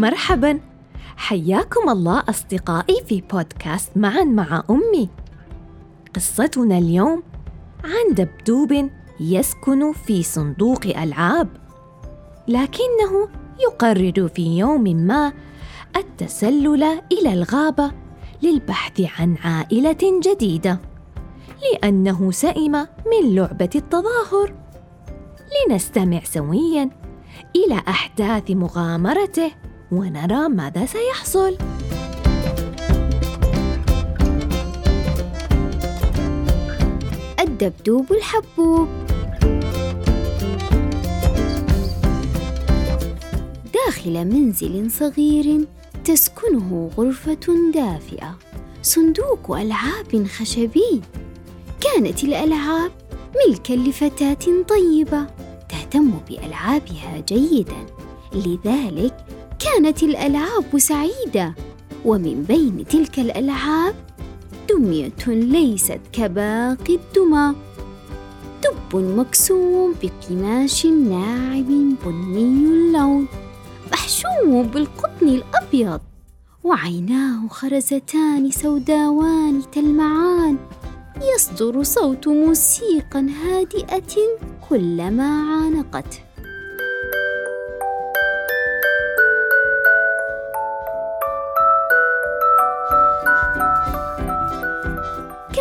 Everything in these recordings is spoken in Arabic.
مرحبا. حياكم الله أصدقائي في بودكاست معا مع أمي. قصتنا اليوم عن دبدوب يسكن في صندوق ألعاب لكنه يقرر في يوم ما التسلل إلى الغابة للبحث عن عائلة جديدة لأنه سئم من لعبة التظاهر. لنستمع سويا إلى أحداث مغامرته. ونرى ماذا سيحصل. الدبدوب الحبوب. داخل منزل صغير تسكنه غرفة دافئة. صندوق ألعاب خشبي. كانت الألعاب ملكا لفتاة طيبة تهتم بألعابها جيدا. لذلك كانت الألعاب سعيدة ومن بين تلك الألعاب دمية ليست كباقي الدمى. دب مكسوم بقماش ناعم بني اللون محشو بالقطن الأبيض. وعيناه خرزتان سوداوان تلمعان. يصدر صوت موسيقى هادئة كلما عانقته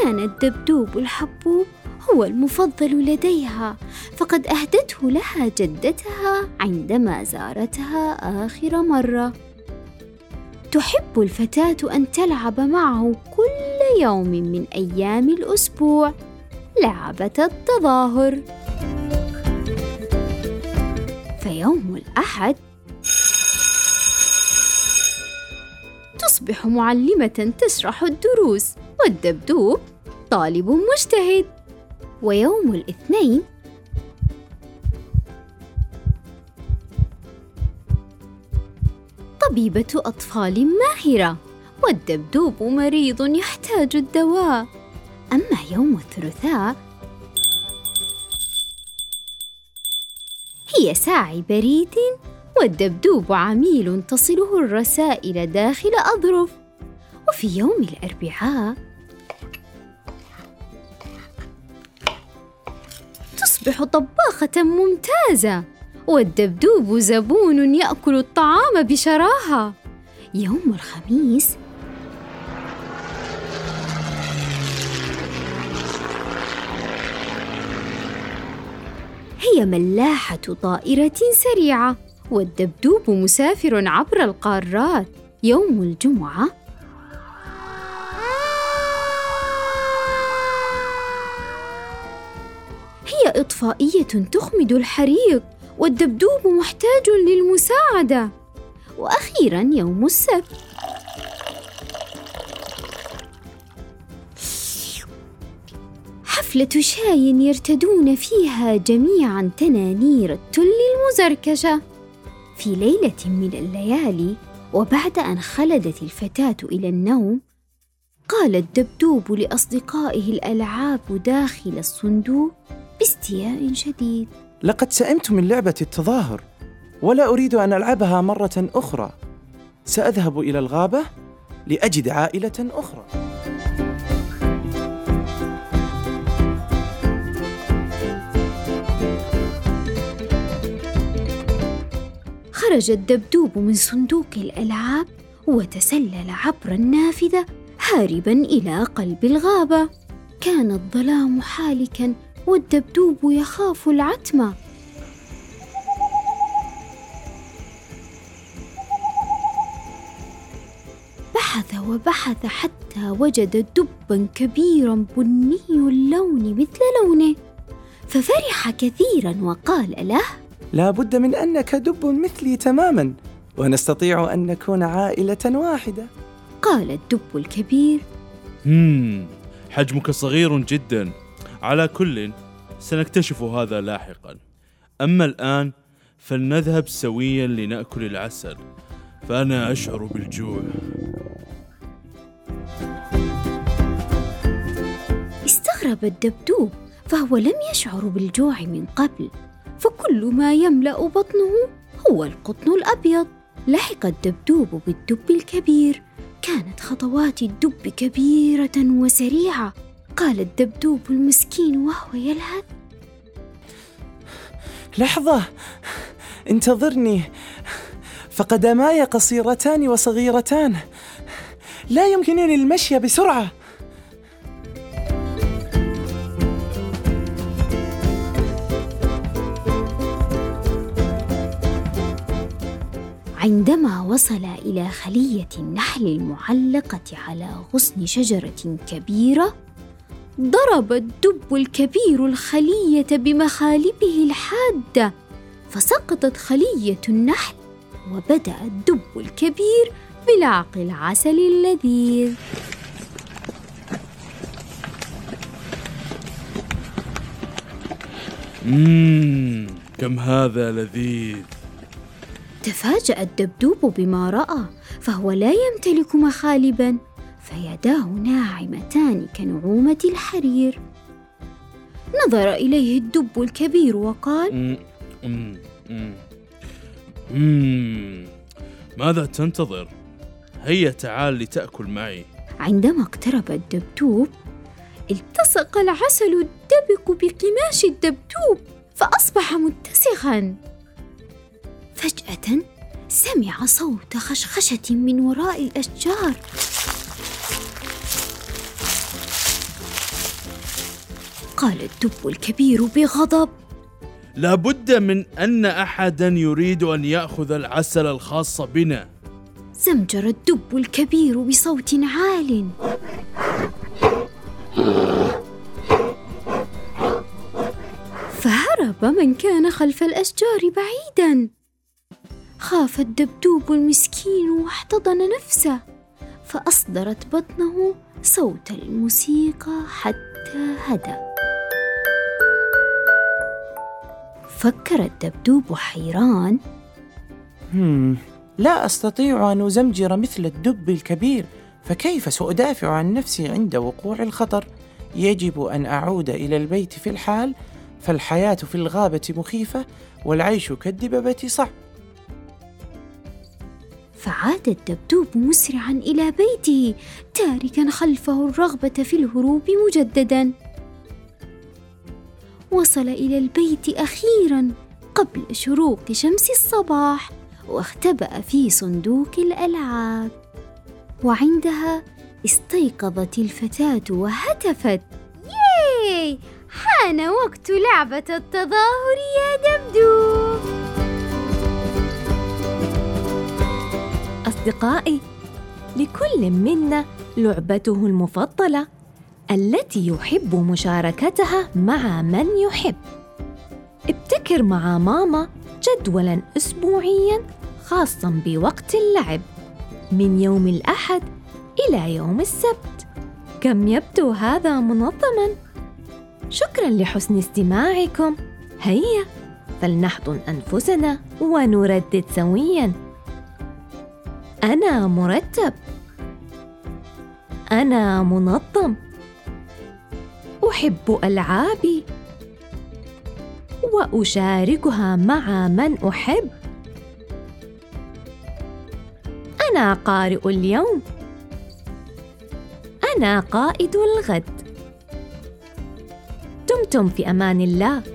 كان الدبدوب الحبوب هو المفضل لديها فقد أهدته لها جدتها عندما زارتها آخر مرة. تحب الفتاة أن تلعب معه كل يوم من أيام الأسبوع. لعبة التظاهر. فيوم الأحد. تصبح معلمة تشرح الدروس والدبدوب طالب مجتهد. ويوم الاثنين طبيبة أطفال ماهرة والدبدوب مريض يحتاج الدواء. أما يوم الثلاثاء هي ساعي بريد والدبدوب عميل تصله الرسائل داخل أظرف. وفي يوم الأربعاء تصبح طباخة ممتازة والدبدوب زبون يأكل الطعام بشراهة. يوم الخميس. هي ملاحة طائرة سريعة والدبدوب مسافر عبر القارات. يوم الجمعة. هي إطفائية تخمد الحريق والدبدوب محتاج للمساعدة. وأخيرا يوم السبت. حفلة شاي يرتدون فيها جميعا تنانير التل المزركشة. في ليلة من الليالي وبعد أن خلدت الفتاة إلى النوم قال الدبدوب لأصدقائه الألعاب داخل الصندوق باستياء شديد. لقد سئمت من لعبة التظاهر ولا أريد أن ألعبها مرة أخرى. سأذهب إلى الغابة لأجد عائلة أخرى. خرج الدبدوب من صندوق الألعاب وتسلل عبر النافذة هاربا إلى قلب الغابة. كان الظلام حالكا والدبدوب يخاف العتمة. بحث وبحث حتى وجد دبا كبيرا بني اللون مثل لونه ففرح كثيرا وقال له لا بد من أنك دب مثلي تماما ونستطيع أن نكون عائلة واحدة. قال الدب الكبير هم حجمك صغير جدا. على كل سنكتشف هذا لاحقا. أما الآن فلنذهب سويا لنأكل العسل. فأنا أشعر بالجوع. استغرب الدبدوب فهو لم يشعر بالجوع من قبل. فكل ما يملأ بطنه هو القطن الأبيض. لحق الدبدوب بالدب الكبير. كانت خطوات الدب كبيرة وسريعة. قال الدبدوب المسكين وهو يلهث لحظة انتظرني. فقدماي قصيرتان وصغيرتان. لا يمكنني المشي بسرعة. عندما وصل إلى خلية النحل المعلقة على غصن شجرة كبيرة ضرب الدب الكبير الخلية بمخالبه الحادة فسقطت خلية النحل وبدأ الدب الكبير بلعق العسل اللذيذ. مم كم هذا لذيذ. تفاجأ الدبدوب بما رأى فهو لا يمتلك مخالبا. فيداه ناعمتان كنعومة الحرير. نظر إليه الدب الكبير وقال مم، مم،. ماذا تنتظر؟ هيا تعال لتأكل معي. عندما اقترب الدبدوب التصق العسل الدبق بقماش الدبدوب فأصبح متسخا. فجأة سمع صوت خشخشة من وراء الأشجار. قال الدب الكبير بغضب. لابد من أن أحدا يريد أن يأخذ العسل الخاص بنا. زمجر الدب الكبير بصوت عال. فهرب من كان خلف الأشجار بعيدا. خاف الدبدوب المسكين واحتضن نفسه فأصدرت بطنه صوت الموسيقى حتى هدأ فكر الدبدوب حيران. هم، لا أستطيع أن أزمجر مثل الدب الكبير فكيف سأدافع عن نفسي عند وقوع الخطر؟ يجب أن أعود إلى البيت في الحال فالحياة في الغابة مخيفة والعيش كالدببة صعب. فعاد الدبدوب مسرعا إلى بيته تاركا خلفه الرغبة في الهروب مجددا. وصل إلى البيت أخيرا قبل شروق شمس الصباح واختبأ في صندوق الألعاب. وعندها استيقظت الفتاة وهتفت. ياي! حان وقت لعبة التظاهر يا دبدوب أصدقائي لكل منا لعبته المفضلة. التي يحب مشاركتها مع من يحب. ابتكر مع ماما جدولا أسبوعيا خاصا بوقت اللعب من يوم الأحد إلى يوم السبت. كم يبدو هذا منظما. شكرا لحسن استماعكم. هيا فلنحضن أنفسنا ونردد سويا. أنا مرتب. أنا منظم. أحب ألعابي. وأشاركها مع من أحب. أنا قارئ اليوم. أنا قائد الغد. دمتم في أمان الله.